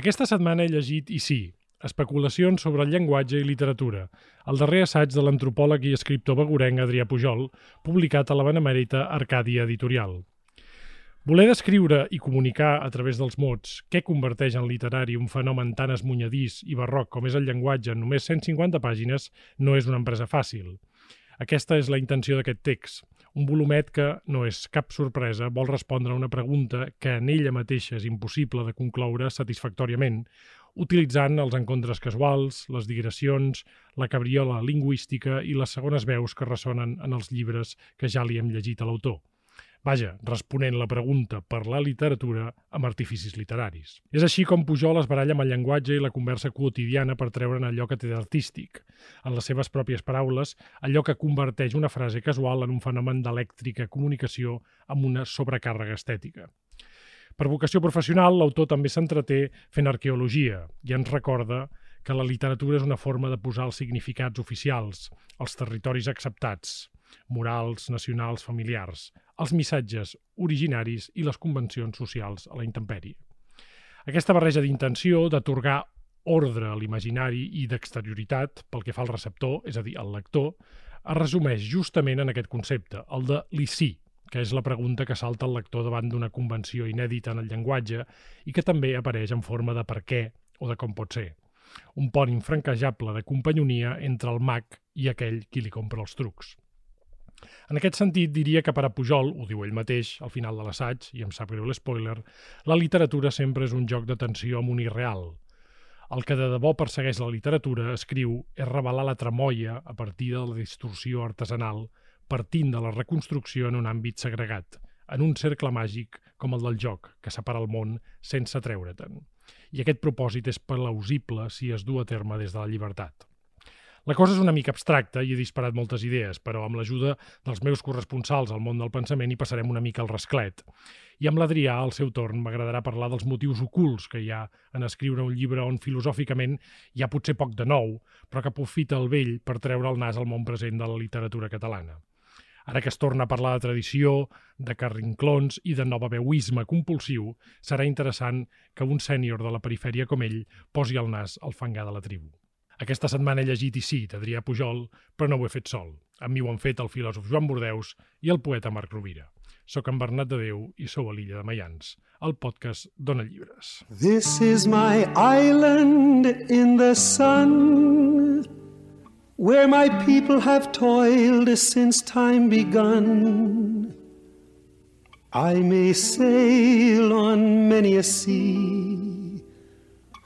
Aquesta setmana he llegit, i sí, Especulacions sobre el llenguatge i literatura, el darrer assaig de l'antropòleg i escriptor begurenc Adrià Pujol, publicat a la Benemèrita Arcàdia Editorial. Voler descriure i comunicar a través dels mots què converteix en literari un fenomen tan esmunyadís i barroc com és el llenguatge en només 150 pàgines no és una empresa fàcil. Aquesta és la intenció d'aquest text, un volumet que, no és cap sorpresa, vol respondre a una pregunta que en ella mateixa és impossible de concloure satisfactòriament, utilitzant els encontres casuals, les digressions, la cabriola lingüística i les segones veus que ressonen en els llibres que ja li hem llegit a l'autor. Vaja, responent la pregunta per la literatura amb artificis literaris. És així com Pujol es baralla amb el llenguatge i la conversa quotidiana per treure'n allò que té d'artístic. En les seves pròpies paraules, allò que converteix una frase casual en un fenomen d'elèctrica comunicació amb una sobrecàrrega estètica. Per vocació professional, l'autor també s'entreté fent arqueologia i ens recorda que la literatura és una forma de posar els significats oficials, els territoris acceptats, morals, nacionals, familiars, els missatges originaris i les convencions socials a la intempèrie. Aquesta barreja d'intenció d'atorgar ordre a l'imaginari i d'exterioritat pel que fa al receptor, és a dir, al lector, es resumeix justament en aquest concepte, el de l'ICI, que és la pregunta que salta el lector davant d'una convenció inèdita en el llenguatge i que també apareix en forma de per què o de com pot ser. Un pont infranquejable de companyonia entre el mag i aquell qui li compra els trucs. En aquest sentit, diria que per a Pujol, ho diu ell mateix al final de l'assaig, i em sap greu l'espoiler, la literatura sempre és un joc de tensió amb un irreal. El que de debò persegueix la literatura, escriu, és revelar la tremolla a partir de la distorsió artesanal partint de la reconstrucció en un àmbit segregat, en un cercle màgic com el del joc, que separa el món sense treure-te'n. I aquest propòsit és plausible si es du a terme des de la llibertat. La cosa és una mica abstracta i he disparat moltes idees, però amb l'ajuda dels meus corresponsals al món del pensament hi passarem una mica al rasclet. I amb l'Adrià, al seu torn, m'agradarà parlar dels motius ocults que hi ha en escriure un llibre on filosòficament hi ha potser poc de nou, però que aprofita el vell per treure el nas al món present de la literatura catalana. Ara que es torna a parlar de tradició, de carrinclons i de novaveuisme compulsiu, serà interessant que un sènior de la perifèria com ell posi el nas al fangar de la tribu. Aquesta setmana he llegit i sí, d'Adrià Pujol, però no ho he fet sol. Amb mi ho han fet el filòsof Joan Bordeus i el poeta Marc Rovira. Soc en Bernat de Déu i sou a l'illa de Mayans. El podcast Dona Llibres. This is my island in the sun where my people have toiled since time begun. I may sail on many a sea,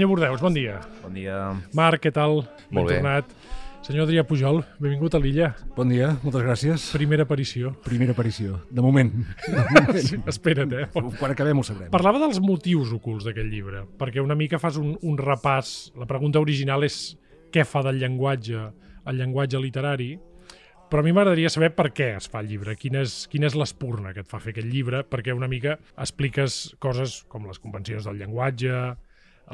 Senyor Bordeus, bon dia. Bon dia. Marc, què tal? Molt ben bé. Tornat. Senyor Adrià Pujol, benvingut a l'illa. Bon dia, moltes gràcies. Primera aparició. Primera aparició, de moment. sí, espera't, eh? Quan acabem ho sabrem. Parlava dels motius ocults d'aquest llibre, perquè una mica fas un, un repàs. La pregunta original és què fa del llenguatge el llenguatge literari, però a mi m'agradaria saber per què es fa el llibre, quina és, quina és l'espurna que et fa fer aquest llibre, perquè una mica expliques coses com les convencions del llenguatge,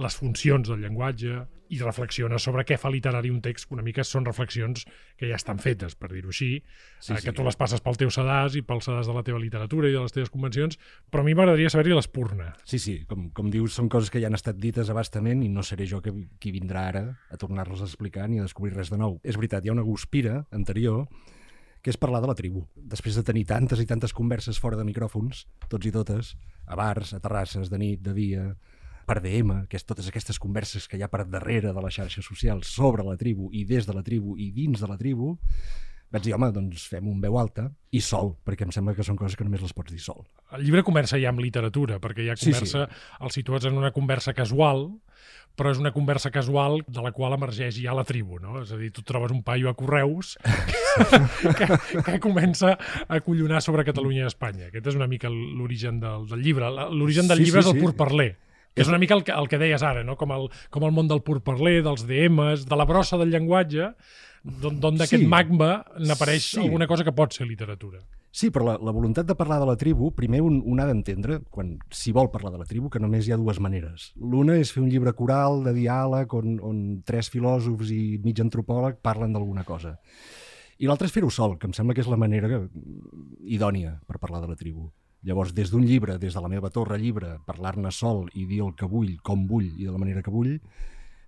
les funcions del llenguatge, i reflexiona sobre què fa literari un text, que una mica són reflexions que ja estan fetes, per dir-ho així, sí, eh, que sí. tu les passes pel teu sedàs i pel sedàs de la teva literatura i de les teves convencions, però a mi m'agradaria saber-hi l'espurna. Sí, sí, com, com dius, són coses que ja han estat dites abastament i no seré jo que, qui vindrà ara a tornar-les a explicar ni a descobrir res de nou. És veritat, hi ha una guspira anterior que és parlar de la tribu. Després de tenir tantes i tantes converses fora de micròfons, tots i totes, a bars, a terrasses, de nit, de dia, per DM, que és totes aquestes converses que hi ha per darrere de les xarxes socials sobre la tribu i des de la tribu i dins de la tribu, Vaig dir, home, doncs fem un veu alta i sol, perquè em sembla que són coses que només les pots dir sol. El llibre comença ja amb literatura, perquè ja comença, sí, sí. el situats en una conversa casual, però és una conversa casual de la qual emergeix ja la tribu, no? És a dir, tu trobes un paio a Correus que, que comença a collonar sobre Catalunya i Espanya. Aquest és una mica l'origen del, del llibre. L'origen del sí, llibre sí, és el sí. pur parler. Que és una mica el que, el que deies ara, no? com, el, com el món del pur parler, dels DMs, de la brossa del llenguatge, d'on d'aquest sí. magma n'apareix sí. alguna cosa que pot ser literatura. Sí, però la, la voluntat de parlar de la tribu, primer un, un ha d'entendre, quan s'hi vol parlar de la tribu, que només hi ha dues maneres. L'una és fer un llibre coral de diàleg on, on tres filòsofs i mig antropòleg parlen d'alguna cosa. I l'altra és fer-ho sol, que em sembla que és la manera que, idònia per parlar de la tribu. Llavors, des d'un llibre, des de la meva torre llibre, parlar-ne sol i dir el que vull, com vull i de la manera que vull,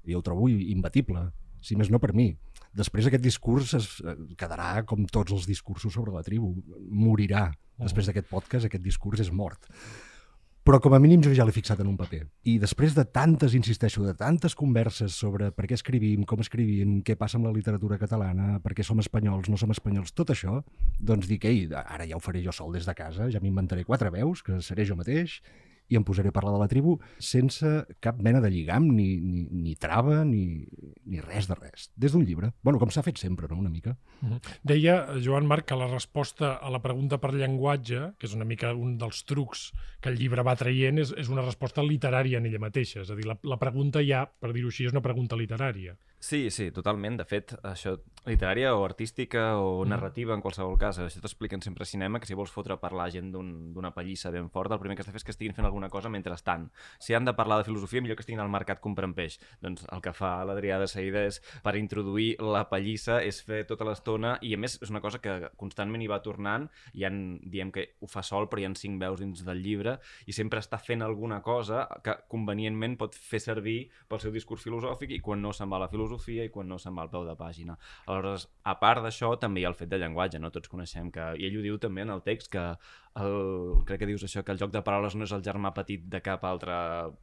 jo ho trobo imbatible, si més no per mi. Després aquest discurs es eh, quedarà com tots els discursos sobre la tribu. Morirà. Després d'aquest podcast, aquest discurs és mort. Però com a mínim jo ja l'he fixat en un paper. I després de tantes, insisteixo, de tantes converses sobre per què escrivim, com escrivim, què passa amb la literatura catalana, per què som espanyols, no som espanyols, tot això, doncs dic, ei, ara ja ho faré jo sol des de casa, ja m'inventaré quatre veus, que seré jo mateix, i em posaré a parlar de la tribu sense cap mena de lligam, ni, ni, ni trava, ni, ni res de res. Des d'un llibre. bueno, com s'ha fet sempre, no?, una mica. Uh -huh. Deia Joan Marc que la resposta a la pregunta per llenguatge, que és una mica un dels trucs que el llibre va traient, és, és una resposta literària en ella mateixa. És a dir, la, la pregunta ja, per dir-ho així, és una pregunta literària. Sí, sí, totalment. De fet, això literària o artística o mm. narrativa, en qualsevol cas, això t'expliquen sempre a cinema, que si vols fotre parlar gent d'una un, pallissa ben forta, el primer que has de fer és que estiguin fent alguna cosa mentrestant. Si han de parlar de filosofia, millor que estiguin al mercat comprant peix. Doncs el que fa l'Adrià de seguida és, per introduir la pallissa, és fer tota l'estona, i a més és una cosa que constantment hi va tornant, i han, diem que ho fa sol, però hi ha cinc veus dins del llibre, i sempre està fent alguna cosa que convenientment pot fer servir pel seu discurs filosòfic, i quan no se'n va a la filosofia filosofia i quan no se'n va al peu de pàgina. Aleshores, a part d'això, també hi ha el fet de llenguatge, no? Tots coneixem que... I ell ho diu també en el text, que el, crec que dius això, que el joc de paraules no és el germà petit de cap altra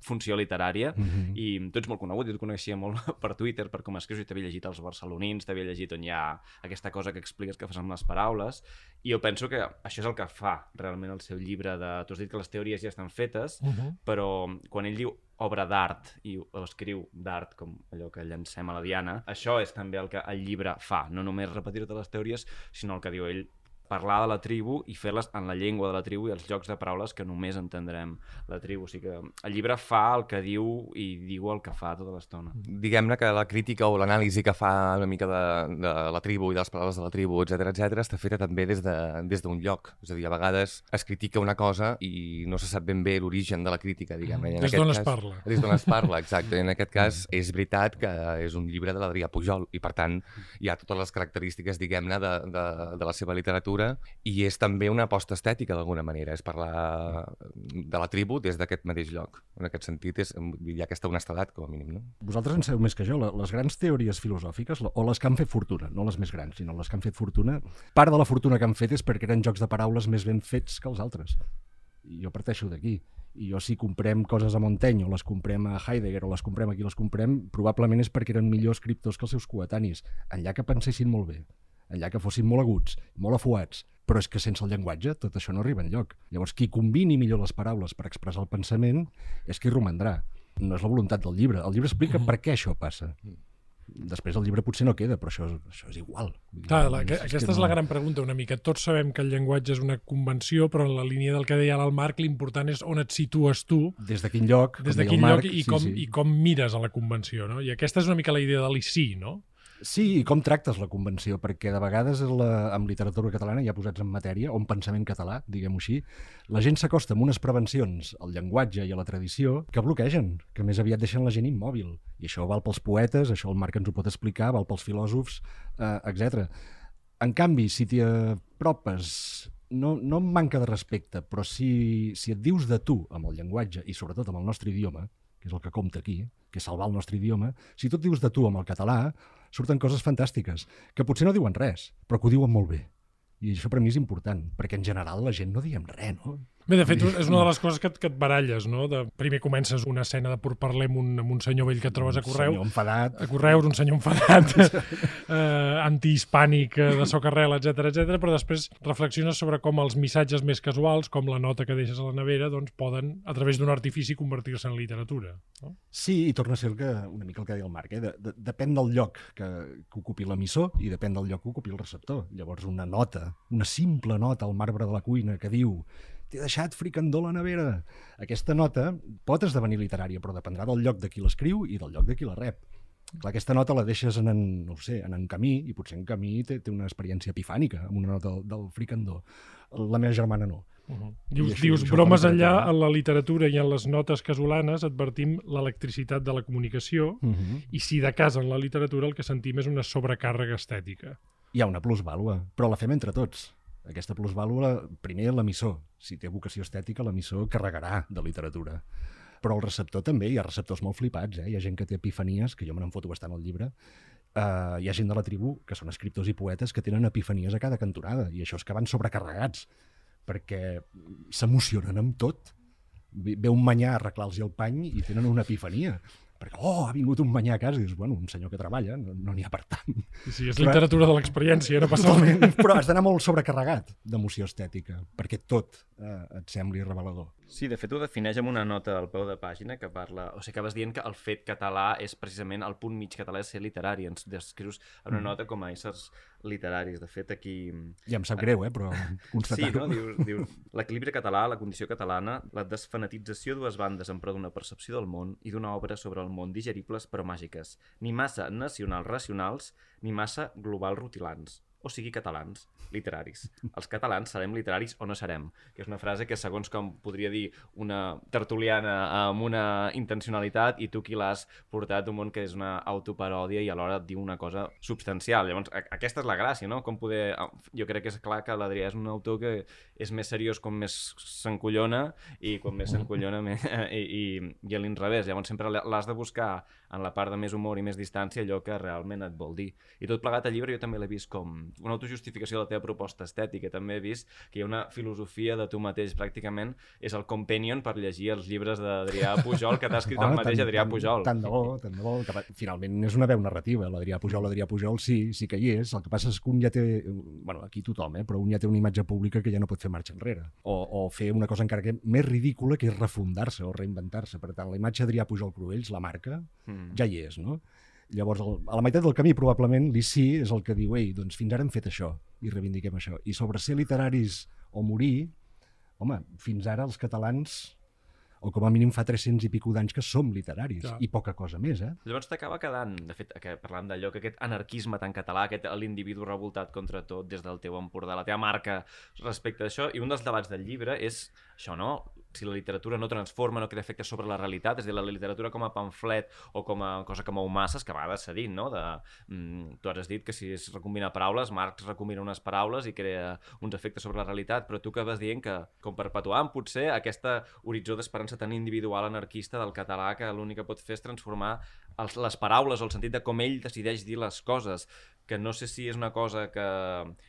funció literària, mm -hmm. i tu ets molt conegut, jo et coneixia molt per Twitter, per com escrius, i t'havia llegit els barcelonins, t'havia llegit on hi ha aquesta cosa que expliques que fas amb les paraules, i jo penso que això és el que fa realment el seu llibre de... Tu has dit que les teories ja estan fetes, mm -hmm. però quan ell diu obra d'art i ho escriu d'art com allò que llancem a la Diana, això és també el que el llibre fa, no només repetir-te les teories, sinó el que diu ell parlar de la tribu i fer-les en la llengua de la tribu i els jocs de paraules que només entendrem la tribu. O sigui que el llibre fa el que diu i diu el que fa tota l'estona. Diguem-ne que la crítica o l'anàlisi que fa una mica de, de la tribu i de les paraules de la tribu, etc etc està feta també des d'un de, des lloc. És a dir, a vegades es critica una cosa i no se sap ben bé l'origen de la crítica, diguem-ne. Des d'on es parla. Des d'on es parla, exacte. En aquest cas és veritat que és un llibre de l'Adrià Pujol i per tant hi ha totes les característiques, diguem-ne, de, de, de la seva literatura literatura i és també una aposta estètica d'alguna manera, és parlar de la tribu des d'aquest mateix lloc. En aquest sentit, és, hi ha aquesta honestedat, com a mínim. No? Vosaltres en sabeu més que jo, les grans teories filosòfiques, o les que han fet fortuna, no les més grans, sinó les que han fet fortuna, part de la fortuna que han fet és perquè eren jocs de paraules més ben fets que els altres. I jo parteixo d'aquí. I jo si comprem coses a Montaigne o les comprem a Heidegger o les comprem aquí les comprem, probablement és perquè eren millors escriptors que els seus coetanis, enllà que pensessin molt bé enllà que fossin molt aguts, molt afuats, però és que sense el llenguatge tot això no arriba enlloc. Llavors, qui combini millor les paraules per expressar el pensament és qui romandrà. No és la voluntat del llibre. El llibre explica per què això passa. Després el llibre potser no queda, però això, això és igual. Clar, la, que, aquesta és, la gran pregunta una mica. Tots sabem que el llenguatge és una convenció, però en la línia del que deia el Marc, l'important és on et situes tu. Des de quin lloc, des de quin lloc i, sí, com, sí. i com mires a la convenció. No? I aquesta és una mica la idea de l'ICI, no? Sí, i com tractes la convenció, perquè de vegades la, amb literatura catalana, ja posats en matèria, o en pensament català, diguem-ho així, la gent s'acosta amb unes prevencions al llenguatge i a la tradició que bloquegen, que més aviat deixen la gent immòbil. I això val pels poetes, això el Marc ens ho pot explicar, val pels filòsofs, eh, etc. En canvi, si t'hi apropes no, no em manca de respecte, però si, si et dius de tu amb el llenguatge i sobretot amb el nostre idioma, que és el que compta aquí, que és salvar el nostre idioma, si tu et dius de tu amb el català, surten coses fantàstiques, que potser no diuen res, però que ho diuen molt bé. I això per mi és important, perquè en general la gent no diem res, no? Bé, de fet, és una de les coses que, et- que et baralles, no? De, primer comences una escena de porparler amb un, amb un senyor vell que et trobes a correu, Senyor enfadat. a Correus, un senyor enfadat, eh, antihispànic, eh, de socarrel, etc etc. però després reflexiones sobre com els missatges més casuals, com la nota que deixes a la nevera, doncs poden, a través d'un artifici, convertir-se en literatura. No? Sí, i torna a ser que, una mica el que deia el Marc, eh? de, de, depèn del lloc que, que ocupi l'emissor i depèn del lloc que ocupi el receptor. Llavors, una nota, una simple nota al marbre de la cuina que diu t'he deixat fricandó a la nevera. Aquesta nota pot esdevenir literària, però dependrà del lloc de qui l'escriu i del lloc de qui la rep. Clar, aquesta nota la deixes en, en, no ho sé, en en Camí, i potser en Camí té, té una experiència epifànica amb una nota del, del fricandó. La meva germana no. Uh -huh. Dius, això- dius això bromes enllà, en la literatura i en les notes casolanes advertim l'electricitat de la comunicació Uh -huh. i si de casa en la literatura el que sentim és una sobrecàrrega estètica. hi ha una plusvàlua, però la fem entre tots. Aquesta plusvàlua, primer l'emissor. Si té vocació estètica, l'emissor carregarà de literatura. Però el receptor també, hi ha receptors molt flipats, eh? hi ha gent que té epifanies, que jo me n'en foto bastant al llibre, uh, hi ha gent de la tribu que són escriptors i poetes que tenen epifanies a cada cantonada, i això és que van sobrecarregats, perquè s'emocionen amb tot. Ve un manyà a arreglar-los el pany i tenen una epifania. Perquè, oh, ha vingut un manyà a casa, i dius, bueno, un senyor que treballa, no no n'hi ha per tant. Sí, és Però- literatura de l'experiència, no passa res. Però has d'anar molt sobrecarregat d'emoció estètica, perquè tot eh, et sembli revelador. Sí, de fet ho defineix amb una nota al peu de pàgina que parla... O sigui, acabes dient que el fet català és precisament el punt mig català és ser literari. Ens descrius en una nota com a éssers literaris. De fet, aquí... Ja em sap greu, eh, però Sí, constatar-ho. no? Dius, dius l'equilibri català, la condició catalana, la desfanatització dues bandes en pro d'una percepció del món i d'una obra sobre el món digeribles però màgiques, ni massa nacionals racionals, ni massa global rutilants o sigui catalans, literaris. Els catalans serem literaris o no serem, que és una frase que segons com podria dir una tertuliana amb una intencionalitat i tu qui l'has portat un món que és una autoparòdia i alhora et diu una cosa substancial. Llavors, aquesta és la gràcia, no? Com poder... Jo crec que és clar que l'Adrià és un autor que és més seriós com més s'encollona i quan més s'encollona més... I, i, i a l'inrevés. Llavors sempre l'has de buscar en la part de més humor i més distància allò que realment et vol dir. I tot plegat al llibre jo també l'he vist com una autojustificació de la teva proposta estètica. També he vist que hi ha una filosofia de tu mateix, pràcticament és el companion per llegir els llibres d'Adrià Pujol que t'ha escrit el mateix Adrià Pujol. Tant de bo, tant de bo. Que, finalment és una veu narrativa, l'Adrià Pujol, l'Adrià Pujol sí, sí que hi és. El que passa és que un ja té, bueno, aquí tothom, eh, però un ja té una imatge pública que ja no pot fer marxa enrere. O, o fer una cosa encara que més ridícula, que és refundar-se o reinventar-se. Per tant, la imatge d'Adrià Pujol Cruells, la marca, Mm. Ja hi és, no? Llavors, el, a la meitat del camí, probablement, l'ICI és el que diu, ei, doncs fins ara hem fet això, i reivindiquem això. I sobre ser literaris o morir, home, fins ara els catalans, o com a mínim fa 300 i pico d'anys que som literaris, Clar. i poca cosa més, eh? Llavors t'acaba quedant, de fet, que parlant d'allò, que aquest anarquisme tan català, aquest l'individu revoltat contra tot des del teu Empordà, la teva marca respecte a això, i un dels debats del llibre és això, no? Si la literatura no transforma, no crea efectes sobre la realitat, és a dir, la literatura com a pamflet o com a cosa que mou masses, que a vegades s'ha dit, no? De, mm, tu has dit que si es recombina paraules, Marx recombina unes paraules i crea uns efectes sobre la realitat, però tu que vas dient que, com perpetuant potser aquesta horitzó d'esperança tan individual anarquista del català que l'únic que pot fer és transformar els, les paraules o el sentit de com ell decideix dir les coses que no sé si és una cosa que,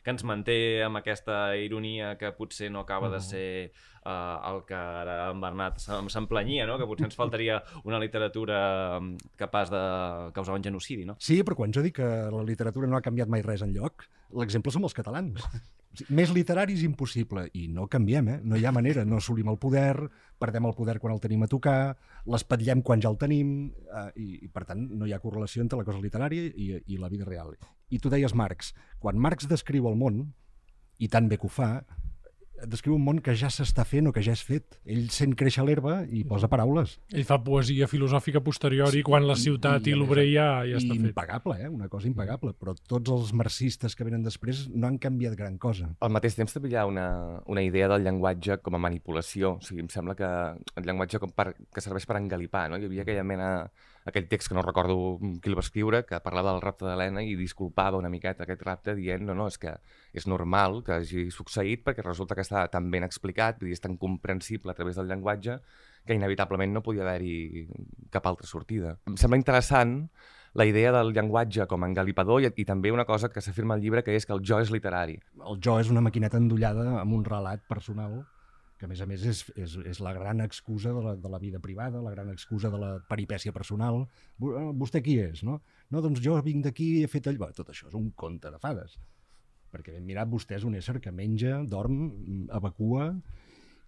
que ens manté amb aquesta ironia que potser no acaba de ser uh, el que ara en Bernat se'm- s'emplanyia, no? que potser ens faltaria una literatura mm, capaç de causar un genocidi. No? Sí, però quan jo dic que la literatura no ha canviat mai res en lloc, l'exemple som els catalans. Més literaris impossible, i no canviem, eh? no hi ha manera, no assolim el poder, perdem el poder quan el tenim a tocar, l'espatllem quan ja el tenim, eh, i, i per tant no hi ha correlació entre la cosa literària i, i la vida real. I tu deies Marx, quan Marx descriu el món, i tan bé que ho fa, descriu un món que ja s'està fent o que ja és fet. Ell sent créixer l'herba i posa paraules. Ell fa poesia filosòfica posteriori quan la ciutat i, a més, l'obrer ja, ja està i fet. impagable, eh? una cosa impagable, però tots els marxistes que venen després no han canviat gran cosa. Al mateix temps també hi ha una, una idea del llenguatge com a manipulació. O sigui, em sembla que el llenguatge com per, que serveix per engalipar. No? Hi havia aquella mena, aquell text que no recordo qui el va escriure, que parlava del rapte d'Helena i disculpava una miqueta aquest rapte dient no, no, és que és normal que hagi succeït perquè resulta que està tan ben explicat, dir, és tan comprensible a través del llenguatge que inevitablement no podia haver-hi cap altra sortida. Em sembla interessant la idea del llenguatge com a engalipador i, i també una cosa que s'afirma al llibre que és que el jo és literari. El jo és una maquineta endollada amb un relat personal que a més a més és, és, és la gran excusa de la, de la vida privada, la gran excusa de la peripècia personal. "Vo- eh, Vostè qui és, no? No, doncs jo vinc d'aquí i he fet allò. Tot això és un conte de fades. Perquè ben mirat, vostè és un ésser que menja, dorm, evacua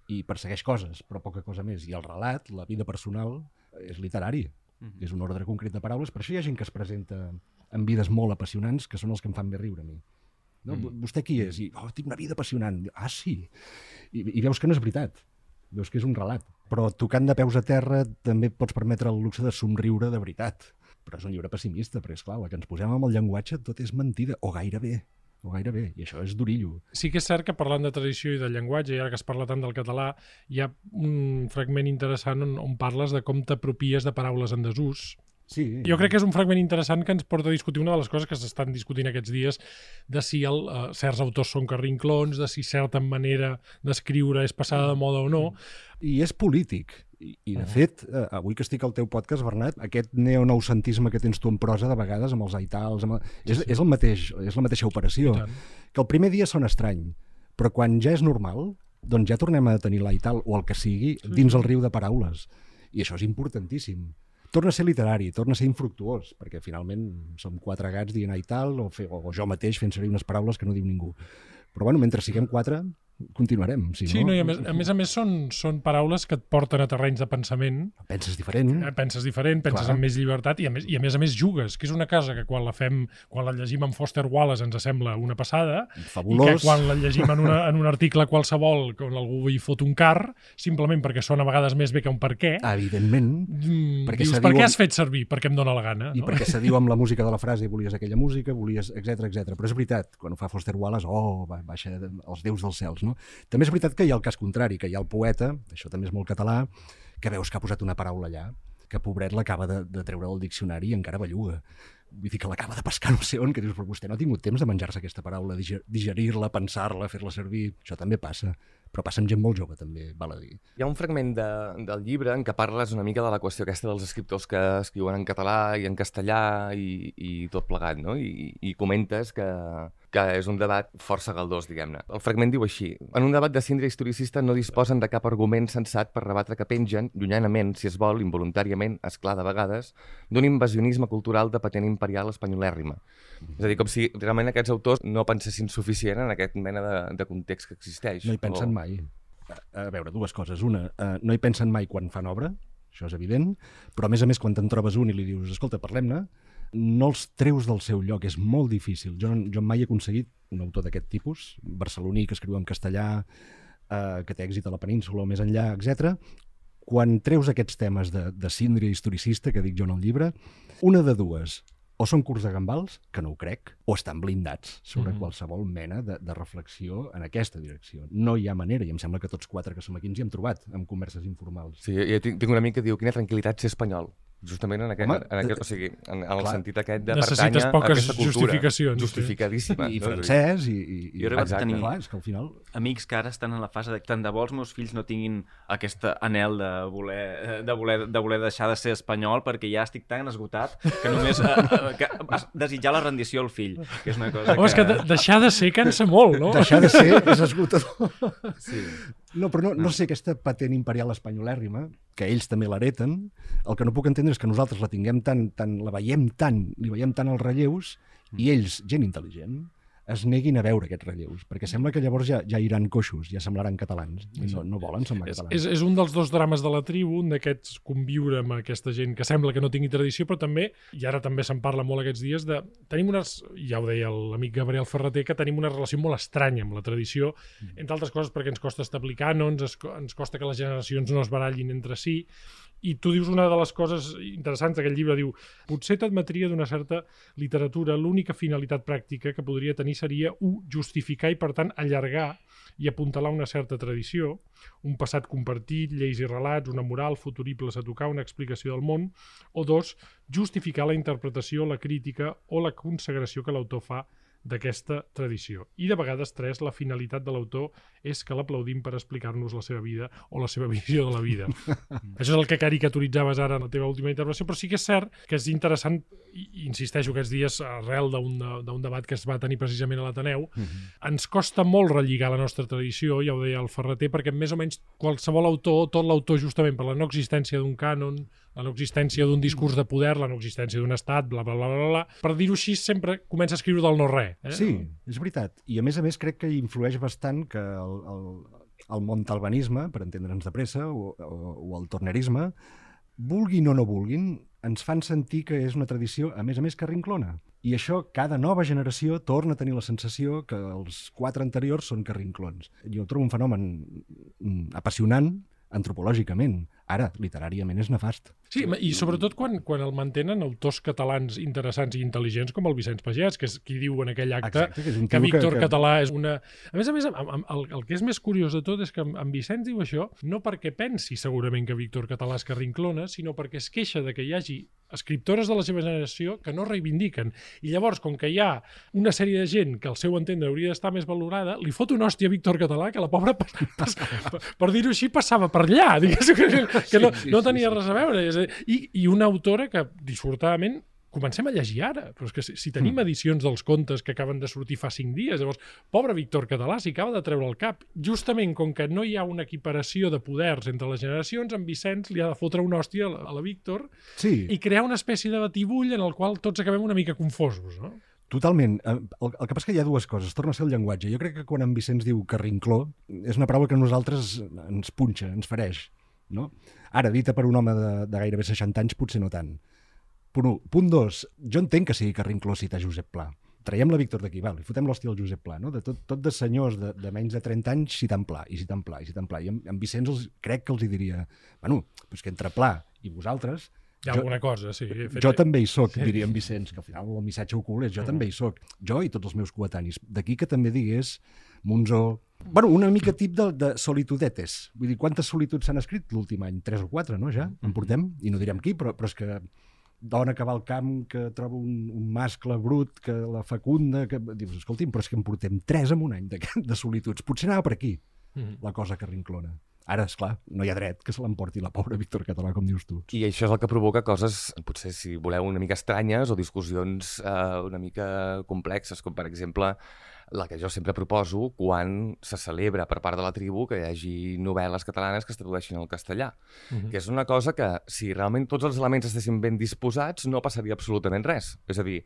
i persegueix coses, però poca cosa més. I el relat, la vida personal, és literari. Mhm. És un ordre concret de paraules. Per això hi ha gent que es presenta en vides molt apassionants, que són els que em fan més riure a mi. No? Mm. Vostè qui és? I, oh, tinc una vida apassionant. Ah, sí. I, I veus que no és veritat. Veus que és un relat. Però tocant de peus a terra també pots permetre el luxe de somriure de veritat. Però és un llibre pessimista, perquè, esclar, la que ens posem amb el llenguatge tot és mentida, o gairebé. O gairebé. I això és d'orillo. Sí que és cert que parlant de tradició i de llenguatge, i ara que es parla tant del català, hi ha un fragment interessant on, on parles de com t'apropies de paraules en desús. Sí. Jo crec que és un fragment interessant que ens porta a discutir una de les coses que s'estan discutint aquests dies, de si el, uh, certs autors són carrinclons, de si certa manera d'escriure és passada de moda o no. I és polític. I, i de Ah. fet, eh, avui que estic al teu podcast, Bernat, aquest neonoucentisme que tens tu en prosa de vegades amb els aitals, amb el... és, és, el mateix, és la mateixa operació. Que el primer dia sona estrany, però quan ja és normal, doncs ja tornem a tenir l'aital o el que sigui dins el riu de paraules. I això és importantíssim. Torna a ser literari, torna a ser infructuós, perquè finalment som quatre gats dient aital o, fer, o jo mateix fent servir unes paraules que no diu ningú. Però bueno, mentre siguem quatre, continuarem. Si Sí, no, no, i a més a més, a més són, són paraules que et porten a terrenys de pensament, penses diferent. eh, penses diferent, penses Clar. amb més llibertat i a, més, i a més a més jugues, que és una cosa que quan la fem, quan la llegim amb Foster Wallace ens sembla una passada, i que Fabulós. quan la llegim en, una, en un article qualsevol on algú hi fot un car, simplement perquè sona a vegades més bé que un per què, Evidentment. mm, perquè dius, per què has fet servir? Perquè em dóna la gana. I no? perquè se diu amb la música de la frase volies aquella música, volies, etc etc. Però és veritat, quan ho fa Foster Wallace, oh, ba- baixa els déus dels cels, no? També és veritat que hi ha el cas contrari, que hi ha el poeta, això també és molt català, que veus que ha posat una paraula allà, que pobret l'acaba de, de treure del diccionari i encara belluga. Vull dir que l'acaba de pescar no sé on, que dius, però vostè no ha tingut temps de menjar-se aquesta paraula, diger- digerir-la, pensar-la, fer-la servir. Això també passa. Però passa amb gent molt jove, també, val a dir. Hi ha un fragment de, del llibre en què parles una mica de la qüestió aquesta dels escriptors que escriuen en català i en castellà i, i tot plegat, no? I, i comentes que, que és un debat força galdós, diguem-ne. El fragment diu així. En un debat de síndria historicista no disposen de cap argument sensat per rebatre que pengen, llunyanament, si es vol, involuntàriament, esclar de vegades, d'un invasionisme cultural de patent imperial espanyolèrrima. És a dir, com si realment aquests autors no pensessin suficient en aquest mena de, de context que existeix. No hi pensen O- mai. A, a veure, dues coses. Una, eh, no hi pensen mai quan fan obra, això és evident, però a més a més quan te'n trobes un i li dius, escolta, parlem-ne, no els treus del seu lloc, és molt difícil. Jo, jo mai he aconseguit un autor d'aquest tipus, barceloní, que escriu en castellà, eh, que té èxit a la península o més enllà, etc. Quan treus aquests temes de, de síndria historicista, que dic jo en el llibre, una de dues, o són curts de gambals, que no ho crec, o estan blindats sobre Mhm. qualsevol mena de, de reflexió en aquesta direcció. No hi ha manera, i em sembla que tots quatre que som aquí ens hi hem trobat, en converses informals. Sí, jo tinc, tinc un amic que diu quina tranquil·litat ser espanyol. Justament en aquest, Home, en aquest o sigui, en, en el clar. sentit aquest de Necessites pertànyer a poques aquesta cultura. justificacions, sí. Justificadíssima. I, i francès, i... i, i Jo he arribat a tenir- Clar, és que al final... amics que ara estan en la fase de tant de bo els meus fills no tinguin aquest anel de voler, de voler, de voler deixar de ser espanyol perquè ja estic tan esgotat que només eh, eh, que, desitjar la rendició al fill, que és una cosa Home, és que de, deixar de ser cansa molt, no? Deixar de ser és esgotador. Sí. No, però no, no sé, aquesta patent imperial espanyolèrrima, que ells també l'hereten, el que no puc entendre és que nosaltres la tinguem tan, tan la veiem tant, li veiem tant els relleus, i ells, gent intel·ligent, es neguin a veure aquests relleus, perquè sembla que llavors ja, ja iran coixos, ja semblaran catalans, i no, no volen semblar catalans. és, és un dels dos drames de la tribu, un d'aquests conviure amb aquesta gent que sembla que no tingui tradició, però també, i ara també se'n parla molt aquests dies, de tenim unes, ja ho deia l'amic Gabriel Ferreter, que tenim una relació molt estranya amb la tradició, entre altres coses perquè ens costa establir cànons, ens costa que les generacions no es barallin entre si, i tu dius una de les coses interessants d'aquest llibre, diu, potser t'admetria d'una certa literatura, l'única finalitat pràctica que podria tenir seria, un, justificar i, per tant, allargar i apuntalar una certa tradició, un passat compartit, lleis i relats, una moral, futuribles a tocar, una explicació del món, o dos, justificar la interpretació, la crítica o la consagració que l'autor fa d'aquesta tradició. I de vegades, tres, la finalitat de l'autor és que l'aplaudim per explicar-nos la seva vida o la seva visió de la vida. Això és el que caricaturitzaves ara en la teva última intervenció, però sí que és cert que és interessant, i insisteixo aquests dies, arrel d'un debat que es va tenir precisament a l'Ateneu, uh -huh. ens costa molt relligar la nostra tradició, ja ho deia el Ferreter, perquè més o menys qualsevol autor, tot l'autor justament per la no existència d'un cànon, la no existència d'un discurs de poder, la no existència d'un estat, bla, bla, bla, bla, bla. Per dir-ho així, sempre comença a escriure del no-res. Eh? Sí, és veritat. I a més a més crec que influeix bastant que el, el, el montalbanisme, per entendre'ns de pressa, o, o, o el tornerisme, vulguin o no vulguin, ens fan sentir que és una tradició, a més a més, que rinclona. I això, cada nova generació torna a tenir la sensació que els quatre anteriors són carrinclons. Jo trobo un fenomen mm, apassionant, antropològicament. Ara, literàriament, és nefast. Sí, i sobretot quan, quan el mantenen autors catalans interessants i intel·ligents com el Vicenç Pagès, que és qui diu en aquell acte Exacte, que un que Víctor que- que- Català és una... A més a més, amb, amb, el, el que és més curiós de tot és que en, en Vicenç diu això no perquè pensi segurament que Víctor Català és carrinclona, sinó perquè es queixa de que hi hagi escriptores de la seva generació que no reivindiquen. I llavors, com que hi ha una sèrie de gent que al seu entendre hauria d'estar més valorada, li fot una hòstia a Víctor Català que la pobra, pas, pas, per, per dir-ho així, passava per allà, que, que no, Sí, sí, no tenia sí. res a veure. És I, I una autora que, dissortadament, comencem a llegir ara, però és que si, si tenim Mm. edicions dels contes que acaben de sortir fa cinc dies, llavors, pobre Víctor Català s'hi acaba de treure el cap. Justament com que no hi ha una equiparació de poders entre les generacions, en Vicenç li ha de fotre una hòstia a la, a la Víctor Sí, i crear una espècie de batibull en el qual tots acabem una mica confosos, no? Totalment. Eh, El, el que passa és que hi ha dues coses. Torna a ser el llenguatge. Jo crec que quan en Vicenç diu carrincló, és una paraula que a nosaltres ens punxa, ens fereix. No? Ara, dita per un home de, de gairebé 60 anys, potser no tant. Punt 1. Punt 2. Jo entenc que sigui carrincló citar Josep Pla. Traiem la Víctor d'aquí, val, i fotem l'hòstia al Josep Pla, no? De tot, tot de senyors de, de menys de 30 anys citant Pla, i citant Pla, i citant Pla. I en, en Vicenç els, crec que els hi diria, bueno, doncs que entre Pla i vosaltres Hi ha Jo- alguna cosa, sí. Fet, jo també hi sóc, diria en Vicenç, que al final el missatge ocult és jo també hi sóc. Jo i tots els meus coetanis. D'aquí que també digués Monzó... Bueno, una mica tip de, de solitudetes. Vull dir, quantes solituds s'han escrit l'últim any? Tres o quatre, no, ja? En portem? I no direm qui, però, però és que dona que va al camp, que troba un, un mascle brut, que la fecunda... Que... Dius, escolti'm, però és que en portem tres en un any de, de solituds. Potser anava per aquí, Mhm. la cosa que rinclona. Ara, és clar, no hi ha dret que se l'emporti la pobra Víctor Català, com dius tu. I això és el que provoca coses, potser si voleu, una mica estranyes o discussions eh, una mica complexes, com per exemple la que jo sempre proposo quan se celebra per part de la tribu que hi hagi novel·les catalanes que es tradueixin al castellà. Mhm. Que és una cosa que, si realment tots els elements estessin ben disposats, no passaria absolutament res. És a dir,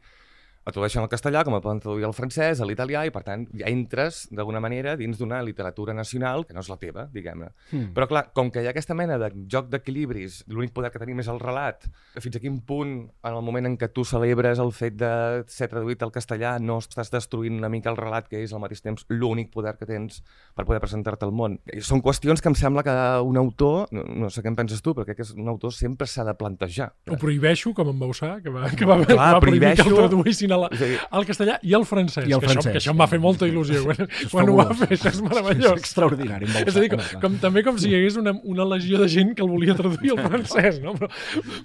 el tradueixen al castellà, com el poden traduir al francès, a l'italià, i per tant ja entres d'alguna manera dins d'una literatura nacional que no és la teva, diguem-ne. Hmm. Però clar, com que hi ha aquesta mena de joc d'equilibris, l'únic poder que tenim és el relat, fins a quin punt, en el moment en què tu celebres el fet de ser traduït al castellà, no estàs destruint una mica el relat, que és al mateix temps l'únic poder que tens per poder presentar-te al món. I són qüestions que em sembla que un autor, no, no sé què en penses tu, però crec que un autor sempre s'ha de plantejar. Ho prohibeixo, com en Bausà, que va, que va, Clar, va prohibir que el traduïssin a la, És al castellà i al francès. I al que, això, francès. que això em va fer molta il·lusió. Quan, és quan ho va fer, això és És meravellós. extraordinari. amb És a dir, com, com, també com si hi hagués una, una legió de gent que el volia traduir al francès, no? Però,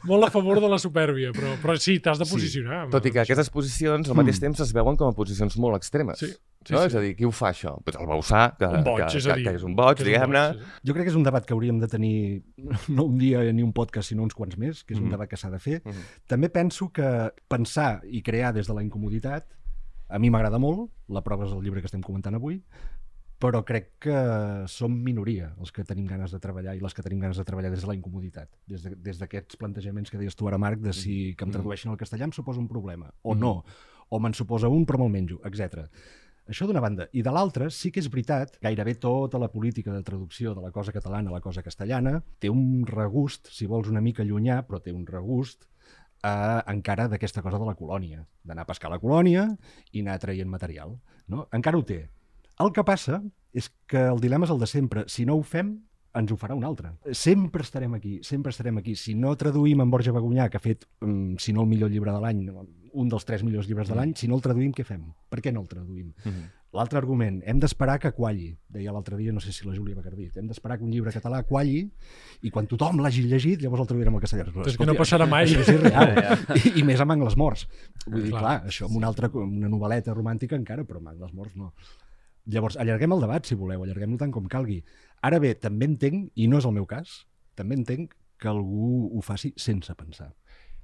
molt a favor de la supèrbia, però, però sí, t'has de Sí. posicionar. Tot i que aquestes posicions al mateix temps es veuen com a posicions molt extremes. Sí, sí, no? sí. És a dir, qui ho fa això? Pues el Bausà, que, Un boig, que, és a dir. que és un boig, que és un diguem-ne. boig, sí, sí. Jo crec que és un debat que hauríem de tenir no un dia ni un podcast, sinó uns quants més, que és un Mhm. debat que s'ha de fer. Mhm. També penso que pensar i crear des de la incomoditat a mi m'agrada molt, la prova és el llibre que estem comentant avui, però crec que som minoria els que tenim ganes de treballar i les que tenim ganes de treballar des de la incomoditat, des de- des d'aquests plantejaments que deies tu ara, Marc, de si que em tradueixin al castellà em suposa un problema, o no, o me'n suposa un però me'l menjo, etc. Això d'una banda. I de l'altra, sí que és veritat, gairebé tota la política de traducció de la cosa catalana a la cosa castellana té un regust, si vols, una mica llunyà, però té un regust eh, encara d'aquesta cosa de la colònia, d'anar a pescar a la colònia i anar traient material. No? Encara ho té. El que passa és que el dilema és el de sempre. Si no ho fem, ens ho farà un altre. Sempre estarem aquí, sempre estarem aquí. Si no traduïm en Borja Bagunyà, que ha fet, mm, si no el millor llibre de l'any, un dels tres millors llibres de l'any, si no el traduïm, què fem? Per què no el traduïm? Mm -hmm. L'altre argument, hem d'esperar que qualli, deia l'altre dia, no sé si la Júlia va dit, hem d'esperar que un llibre català qualli i quan tothom l'hagi llegit, llavors el traduirem al castellà. Però és que no passarà mai. Això és irreal. I, I més amb Angles Morts. Vull dir, Clar. clar, això amb una altra, una novel·leta romàntica encara, però amb Angles Morts no. Llavors, allarguem el debat, si voleu, allarguem-lo tant com calgui. Ara bé, també entenc, i no és el meu cas, també entenc que algú ho faci sense pensar.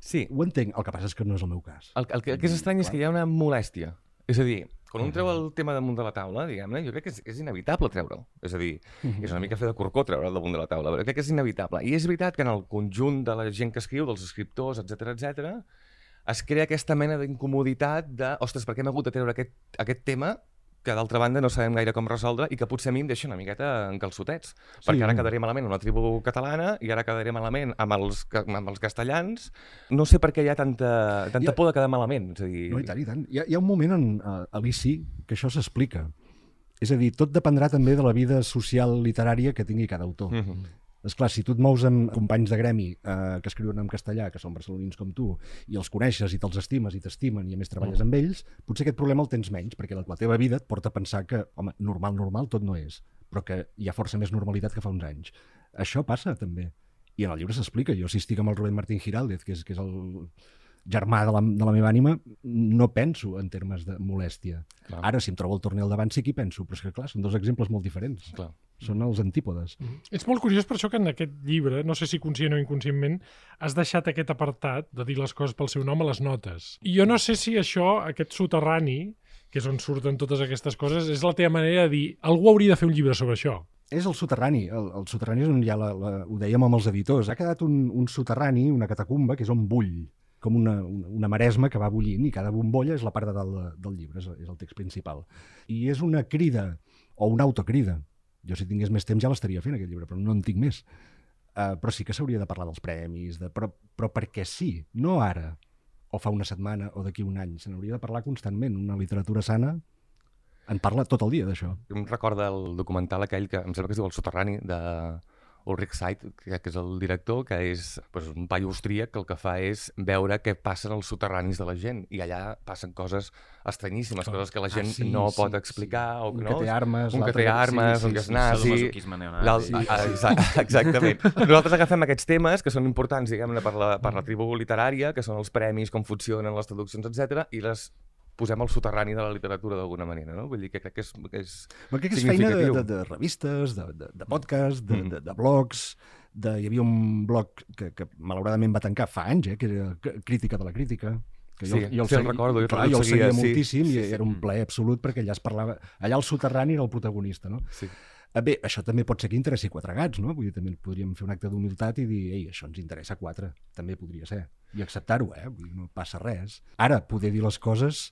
Sí, Ho entenc, el que passa és que no és el meu cas. el, el, que, el que és estrany és que hi ha una molèstia. És a dir, quan un treu el tema damunt de la taula, diguem-ne, jo crec que és, és inevitable treure'l. És a dir, és una mica fer de corcó treure'l damunt de la taula, però crec que és inevitable. I és veritat que en el conjunt de la gent que escriu, dels escriptors, etc etc, es crea aquesta mena d'incomoditat de, ostres, per què hem hagut de treure aquest, aquest tema que d'altra banda no sabem gaire com resoldre i que potser a mi em deixa una miqueta en calçotets. Sí. Perquè ara quedaré malament la tribu catalana i ara quedaré malament amb els, amb els castellans. No sé per què hi ha tanta, tanta Ja- por de quedar malament. És a dir, No, i tant, i tant. Hi ha, hi ha un moment en, a, a l'ICI que això s'explica. És a dir, tot dependrà també de la vida social literària que tingui cada autor. Mm. Mhm. És clar, si tu et mous amb companys de gremi eh, que escriuen en castellà, que són barcelonins com tu, i els coneixes i te'ls estimes i t'estimen i a més treballes amb ells, potser aquest problema el tens menys, perquè la, la teva vida et porta a pensar que, home, normal, normal, tot no és, però que hi ha força més normalitat que fa uns anys. Això passa, també. I en el llibre s'explica. Jo, si estic amb el Rubén Martín Giraldez, que és, que és el germà de la, de la meva ànima, no penso en termes de molèstia. Clar. Ara, si em trobo el torner al davant, sí que hi penso, però és que, clar, són dos exemples molt diferents. Clar. Són els antípodes. És molt curiós per això que en aquest llibre, no sé si conscient o inconscientment, has deixat aquest apartat de dir les coses pel seu nom a les notes. I jo no sé si això, aquest soterrani, que és on surten totes aquestes coses, és la teva manera de dir algú hauria de fer un llibre sobre això. És el soterrani. El, el soterrani és on ja la, la, ho dèiem amb els editors. Ha quedat un, un soterrani, una catacumba, que és on bull com una, una, una maresma que va bullint i cada bombolla és la part de dalt de, del llibre, és, és el text principal. I és una crida, o una autocrida. Jo si tingués més temps ja l'estaria fent aquest llibre, però no en tinc més. Uh, però sí que s'hauria de parlar dels premis, de, però, però perquè sí, no ara, o fa una setmana, o d'aquí un any. Se n'hauria de parlar constantment. Una literatura sana en parla tot el dia d'això. Em recorda el documental aquell que em sembla que es diu El soterrani de Ulrich Seid, que, que és el director, que és pues, un paio austríac que el que fa és veure què passa als soterranis de la gent. I allà passen coses estranyíssimes, coses que la gent Ah, sí, no sí, pot sí. explicar. O, Un no? que té armes, un que té que- sí, armes, sí, un que és sí, sí, nazi... l'al- Sí, ah, exa- Exactament. Nosaltres agafem aquests temes que són importants, diguem-ne, per, la, per la tribu literària, que són els premis, com funcionen les traduccions, etc i les posem al soterrani de la literatura d'alguna manera, no? Vull dir que crec que és, que és Però crec que és feina de, de, de revistes, de, de, de podcast, de, Mm. de, de blogs, de, hi havia un blog que, que malauradament va tancar fa anys, eh, que era Crítica de la Crítica, que Sí, sí, el recordo, jo clar, jo el seguia, seguia sí. moltíssim Sí, i sí. era un plaer absolut perquè allà es parlava... Allà el soterrani era el protagonista, no? Sí. Eh, Bé, això també pot ser que interessi quatre gats, no? Vull dir, també podríem fer un acte d'humilitat i dir, ei, això ens interessa quatre. També podria ser. I acceptar-ho, eh? Vull dir, no passa res. Ara, poder dir les coses,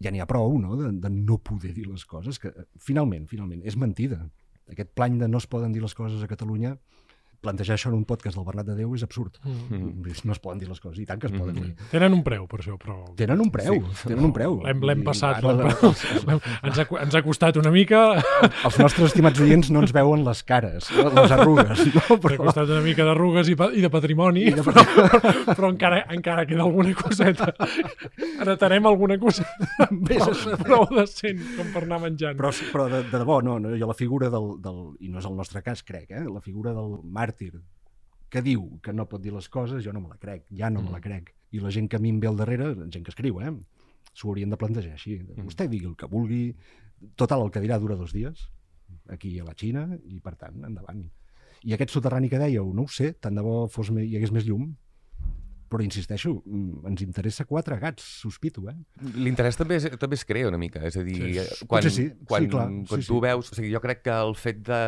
ja n'hi ha prou, no?, de, de no poder dir les coses, que eh, finalment, finalment, és mentida. Aquest plany de no es poden dir les coses a Catalunya, plantejar això en un podcast del Bernat de Déu és absurd. Mm. No es poden dir les coses, i tant que es poden dir. Tenen un preu per això, però... Tenen un preu, tenen un preu. L'hem passat. ara l'hem- ens, ha, ens ha costat una mica, Els nostres estimats oients no ens veuen les cares, les arrugues, no? ens ha però... costat una mica d'arrugues i, i de patrimoni, I de però, però encara, encara queda alguna coseta. Heretarem alguna coseta prou, prou decent com per anar menjant. Però, però de, de debò, no, no, jo la figura del, del, i no és el nostre cas, crec, eh? la figura del màrtir que diu que no pot dir les coses, jo no me la crec, ja no me la crec. I la gent que a mi em ve al darrere, gent que escriu, eh? s'ho haurien de plantejar així. Vostè digui el que vulgui, total, el que dirà dura dos dies, aquí a la Xina, i per tant, endavant. I aquest soterrani que dèieu, no ho sé, tant de bo fos, hi hagués més llum, però insisteixo, mm, ens interessa quatre gats, sospito, eh? L'interès també, es, també es crea una mica, és a dir, Sí. sí. quan, sí, sí, quan, clar, quan sí, tu sí. veus... O sigui, jo crec que el fet de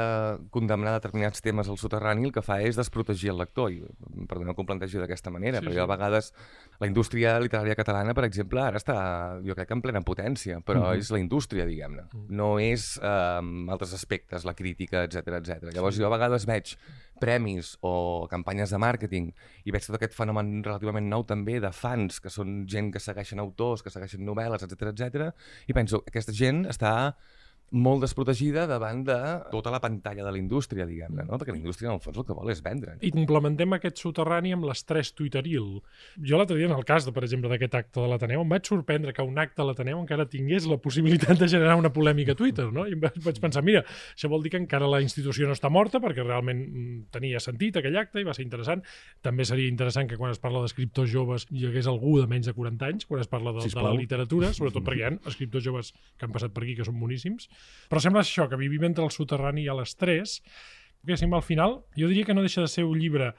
condemnar determinats temes al soterrani el que fa és desprotegir el lector, i perdoneu que ho plantegi d'aquesta manera, Sí, sí, perquè sí. a vegades la indústria literària catalana, per exemple, ara està, jo crec que en plena potència, però Mhm. és la indústria, diguem-ne. No és eh, altres aspectes, la crítica, etc etc. Llavors jo a vegades veig premis o campanyes de màrqueting i veig tot aquest fenomen relativament nou també de fans, que són gent que segueixen autors, que segueixen novel·les, etc etc. i penso, aquesta gent està molt desprotegida davant de tota la pantalla de la indústria, diguem-ne, no? perquè la indústria en el fons el que vol és vendre. I complementem aquest soterrani amb l'estrès tuiteril. Jo l'altre dia, en el cas, de, per exemple, d'aquest acte de l'Ateneu, em vaig sorprendre que un acte a l'Ateneu encara tingués la possibilitat de generar una polèmica a Twitter, no? I em vaig pensar, mira, això vol dir que encara la institució no està morta, perquè realment mm, tenia sentit aquell acte i va ser interessant. També seria interessant que quan es parla d'escriptors joves hi hagués algú de menys de 40 anys, quan es parla de, de la literatura, sobretot perquè hi ha escriptors joves que han passat per aquí que són boníssims. Però sembla això, que vivim entre el soterrani i l'estrès, sembla al final, jo diria que no deixa de ser un llibre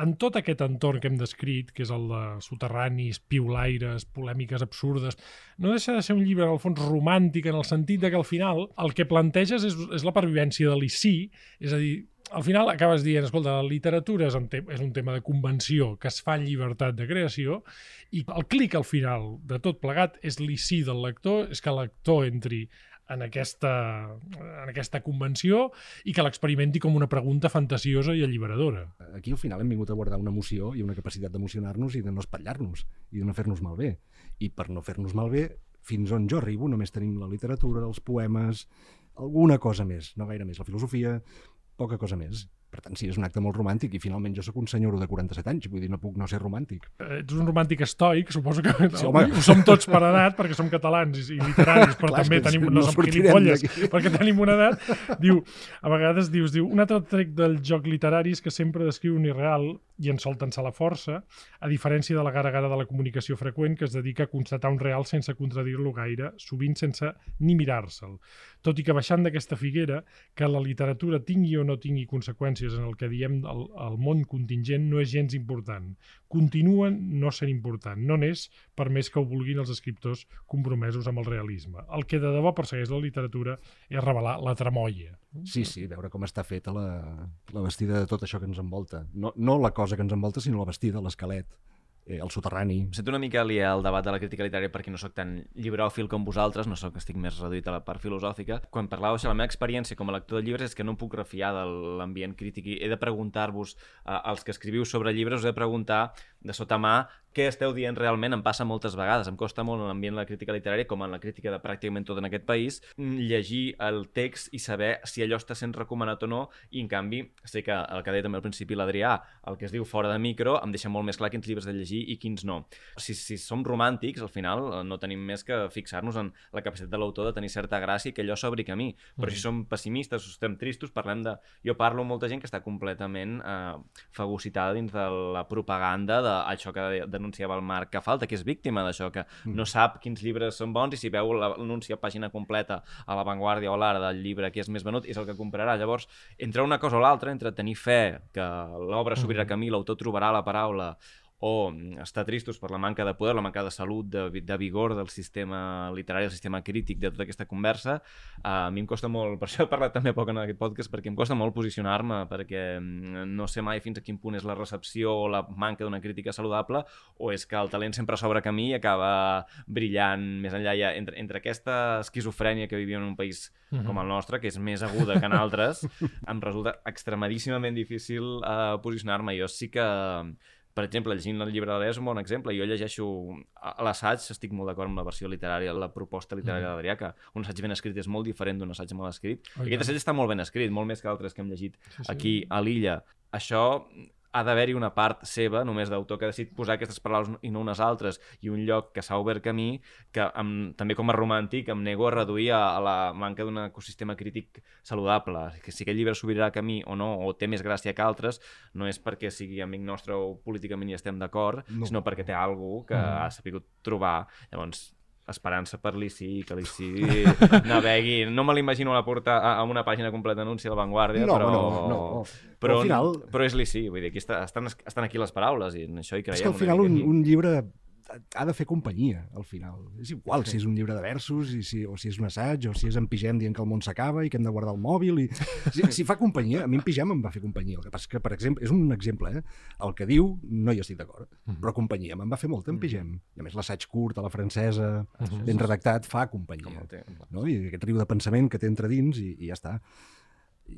en tot aquest entorn que hem descrit, que és el de soterranis, piulaires, polèmiques absurdes, no deixa de ser un llibre, al fons, romàntic, en el sentit de que al final el que planteges és, és la pervivència de l'ICI, és a dir, al final acabes dient, escolta, la literatura és un, és un tema de convenció que es fa en llibertat de creació i el clic al final de tot plegat és l'ICI del lector, és que el lector entri en aquesta, en aquesta convenció i que l'experimenti com una pregunta fantasiosa i alliberadora. Aquí al final hem vingut a guardar una emoció i una capacitat d'emocionar-nos i de no espatllar-nos i de no fer-nos malbé. I per no fer-nos malbé, fins on jo arribo, només tenim la literatura, els poemes, alguna cosa més, no gaire més, la filosofia, poca cosa més. Per tant, sí, és un acte molt romàntic i finalment jo sóc un senyor de 47 anys, vull dir, no puc no ser romàntic. Eh, Ets un romàntic estoic, suposo que Sí, home. ho som tots per edat, perquè som catalans i, i literaris, però Clar, també tenim, no no, som gilipolles, perquè tenim una edat. Diu, a vegades dius, diu, un altre trec del joc literari és que sempre descriu un irreal i en sol tensar la força, a diferència de la gara-gara de la comunicació freqüent que es dedica a constatar un real sense contradir-lo gaire, sovint sense ni mirar-se'l. Tot i que baixant d'aquesta figuera, que la literatura tingui o no tingui conseqüències en el que diem el, el món contingent no és gens important. Continua no sent important, no n'és per més que ho vulguin els escriptors compromesos amb el realisme. El que de debò persegueix la literatura és revelar la tramoia. Sí, sí, veure com està feta la, la vestida de tot això que ens envolta. No, no la cosa que ens envolta, sinó la vestida, l'esquelet, eh, el soterrani. Em sento una mica aliè al debat de la crítica literària perquè no sóc tan llibròfil com vosaltres, no sóc estic més reduït a la part filosòfica. Quan parlàveu de la meva experiència com a lector de llibres és que no em puc refiar de l'ambient crític i he de preguntar-vos, eh, als que escriviu sobre llibres, us he de preguntar de sota mà què esteu dient realment, em passa moltes vegades, em costa molt en l'ambient de la crítica literària, com en la crítica de pràcticament tot en aquest país, mm, llegir el text i saber si allò està sent recomanat o no, i en canvi, sé que el que deia també al principi l'Adrià, el que es diu fora de micro, em deixa molt més clar quins llibres de llegir i quins no. Si, si som romàntics, al final eh, no tenim més que fixar-nos en la capacitat de l'autor de tenir certa gràcia i que allò s'obri camí. Però Mm. si som pessimistes o estem tristos, parlem de... Jo parlo amb molta gent que està completament eh, fagocitada dins de la propaganda d'això que de- denunciava el Marc que falta, que és víctima d'això, que no sap quins llibres són bons i si veu la- l'anunci a pàgina completa a La Vanguardia o l'Ara del llibre que és més venut és el que comprarà. Llavors, entre una cosa o l'altra, entre tenir fe que l'obra s'obrirà camí, l'autor trobarà la paraula o mm, estar tristos per la manca de poder, la manca de salut, de, de vigor del sistema literari, del sistema crític de tota aquesta conversa, uh, a mi em costa molt, per això he parlat també poc en aquest podcast, perquè em costa molt posicionar-me, perquè mm, no sé mai fins a quin punt és la recepció o la manca d'una crítica saludable, o és que el talent sempre s'obre camí i acaba brillant més enllà. Ja, entre, entre aquesta esquizofrènia que vivim en un país Mhm. com el nostre, que és més aguda que en altres, em resulta extremadíssimament difícil uh, posicionar-me. Jo sí que per exemple, llegint el llibre l'E és un bon exemple. Jo llegeixo a l'assaig, estic molt d'acord amb la versió literària, la proposta literària Mm. d'Adrià, que un assaig ben escrit és molt diferent d'un assaig mal escrit. Oh, i aquest assaig està molt ben escrit, molt més que altres que hem llegit Sí, sí. aquí a l'illa. Això ha d'haver-hi una part seva, només d'autor, que ha decidit posar aquestes paraules i no unes altres, i un lloc que s'ha obert camí, que em, també com a romàntic em nego a reduir a, a la manca d'un ecosistema crític saludable. Que si aquest llibre s'obrirà camí o no, o té més gràcia que altres, no és perquè sigui amic nostre o políticament hi estem d'acord, No. sinó perquè té algú que Mm. ha sabut trobar. Llavors, esperança per l'ICI, que l'ICI navegui. No me l'imagino a la porta a, a una pàgina completa d'anunci de Vanguardia, No, però... no, no. Però, al final- però és l'ICI, vull dir, aquí està, estan, estan aquí les paraules i en això hi creiem. És que al final un, aquí. un llibre ha de fer companyia, al final. És igual si és un llibre de versos, i si, o si és un assaig, o si és en pigem dient que el món s'acaba i que hem de guardar el mòbil. I... Si, si fa companyia, a mi en pigem em va fer companyia. El que passa que, per exemple, és un exemple, eh? El que diu no hi estic d'acord, però companyia me'n va fer molt en pigem. I a més l'assaig curt, a la francesa, ben redactat, fa Com companyia. no? i aquest riu de pensament que té entre dins i, i ja està.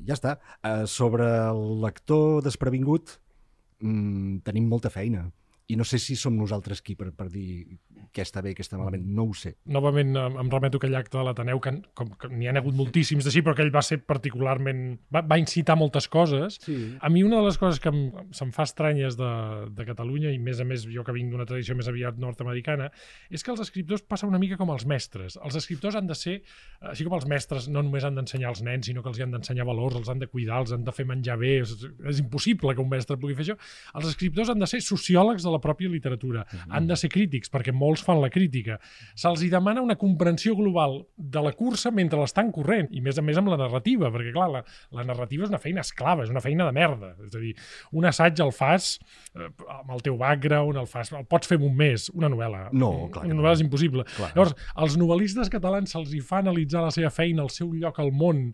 Ja està. Uh, sobre el lector desprevingut mm, tenim molta feina i no sé si som nosaltres qui per, per dir què està bé i què està malament, no ho sé. Novament em, em remeto a aquell acte de l'Ateneu, que, com que n'hi ha hagut moltíssims d'així, però que ell va ser particularment... Va, va incitar moltes coses. Sí. A mi una de les coses que em, se'm fa estranyes de, de Catalunya, i més a més jo que vinc d'una tradició més aviat nord-americana, és que els escriptors passa una mica com els mestres. Els escriptors han de ser, així com els mestres no només han d'ensenyar als nens, sinó que els hi han d'ensenyar valors, els han de cuidar, els han de fer menjar bé. És, és impossible que un mestre pugui fer això. Els escriptors han de ser sociòlegs de la pròpia literatura. Mhm. Han de ser crítics, perquè molts fan la crítica. Se'ls hi demana una comprensió global de la cursa mentre l'estan corrent, i més a més amb la narrativa, perquè clar, la, la narrativa és una feina esclava, és una feina de merda. És a dir, un assaig el fas eh, amb el teu background, el fas, el pots fer en un mes, una novel·la. No, clar Una no. novel·la és impossible. Clar. Llavors, als novel·listes catalans se'ls hi fa analitzar la seva feina, el seu lloc al món,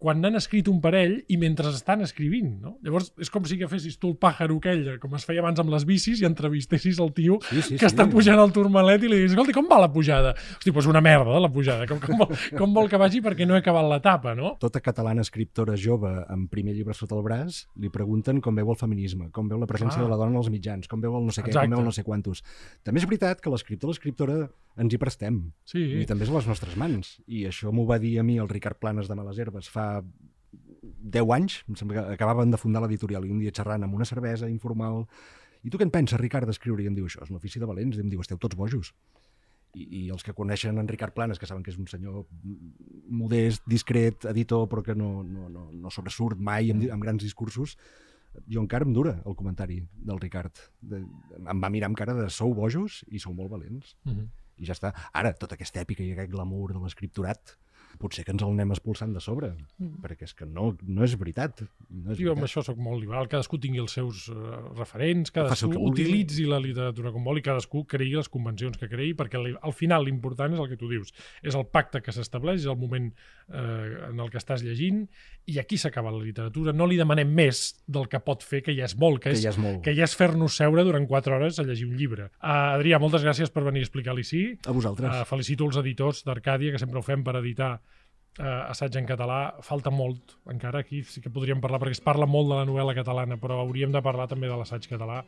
quan n'han escrit un parell i mentre estan escrivint, no? Llavors, és com si agafessis tu el pàjaro aquell, com es feia abans amb les bicis, i entrevistessis el tio Sí, sí, que està sí. pujant al turmalet i li dius, escolta, com va la pujada? Hosti, doncs una merda, la pujada. Com, com, vol, com vol que vagi perquè no he acabat l'etapa, no? Tota catalana escriptora jove amb primer llibre sota el braç li pregunten com veu el feminisme, com veu la presència Ah. de la dona als mitjans, com veu el no sé què, Exacte. com veu el no sé quantos. També és veritat que l'escriptor l'escriptora ens hi prestem. Sí. I també és a les nostres mans. I això m'ho va dir a mi el Ricard Planes de Males Herbes fa 10 anys, em sembla que acabaven de fundar l'editorial i un dia xerrant amb una cervesa informal i tu què en penses, Ricard, d'escriure? I em diu, això és un ofici de valents. I em diu, esteu tots bojos. I, I els que coneixen en Ricard Planes, que saben que és un senyor modest, discret, editor, però que no, no, no, no sobresurt mai amb, amb grans discursos, jo encara em dura el comentari del Ricard. De, em va mirar amb cara de sou bojos i sou molt valents Mm -hmm. I ja està. Ara, tota aquesta èpica i aquest glamour de l'escriptorat, potser que ens el anem expulsant de sobre, Mm. perquè és que no, no és veritat. No és Jo amb veritat. això sóc molt liberal, cadascú tingui els seus uh, referents, cadascú utilitzi la literatura com vol i cadascú creï les convencions que creï, perquè li- al final l'important és el que tu dius, és el pacte que s'estableix, és el moment eh, en el que estàs llegint, i aquí s'acaba la literatura. No li demanem més del que pot fer, que ja és molt, que, Que és, ja és molt. que ja és fer-nos seure durant 4 hores a llegir un llibre. Uh, Adrià, moltes gràcies per venir a explicar-li sí. A vosaltres. Uh, felicito els editors d'Arcàdia, que sempre ho fem per editar uh, assaig en català. Falta molt, encara, aquí sí que podríem parlar, perquè es parla molt de la novel·la catalana, però hauríem de parlar també de l'assaig català,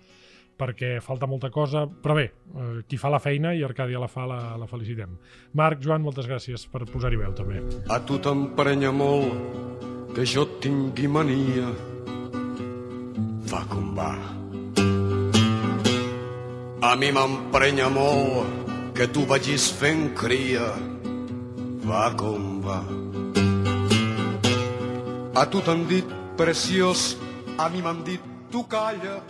perquè falta molta cosa. Però bé, uh, qui fa la feina i Arcàdia la fa, la, la felicitem. Marc, Joan, moltes gràcies per posar-hi veu, també. A tu t'emprenya molt que jo tingui mania. Va com va. A mi m'emprenya molt que tu vagis fent cria. Va com va. A tu t'han dit preciós, a mi m'han dit tu calla.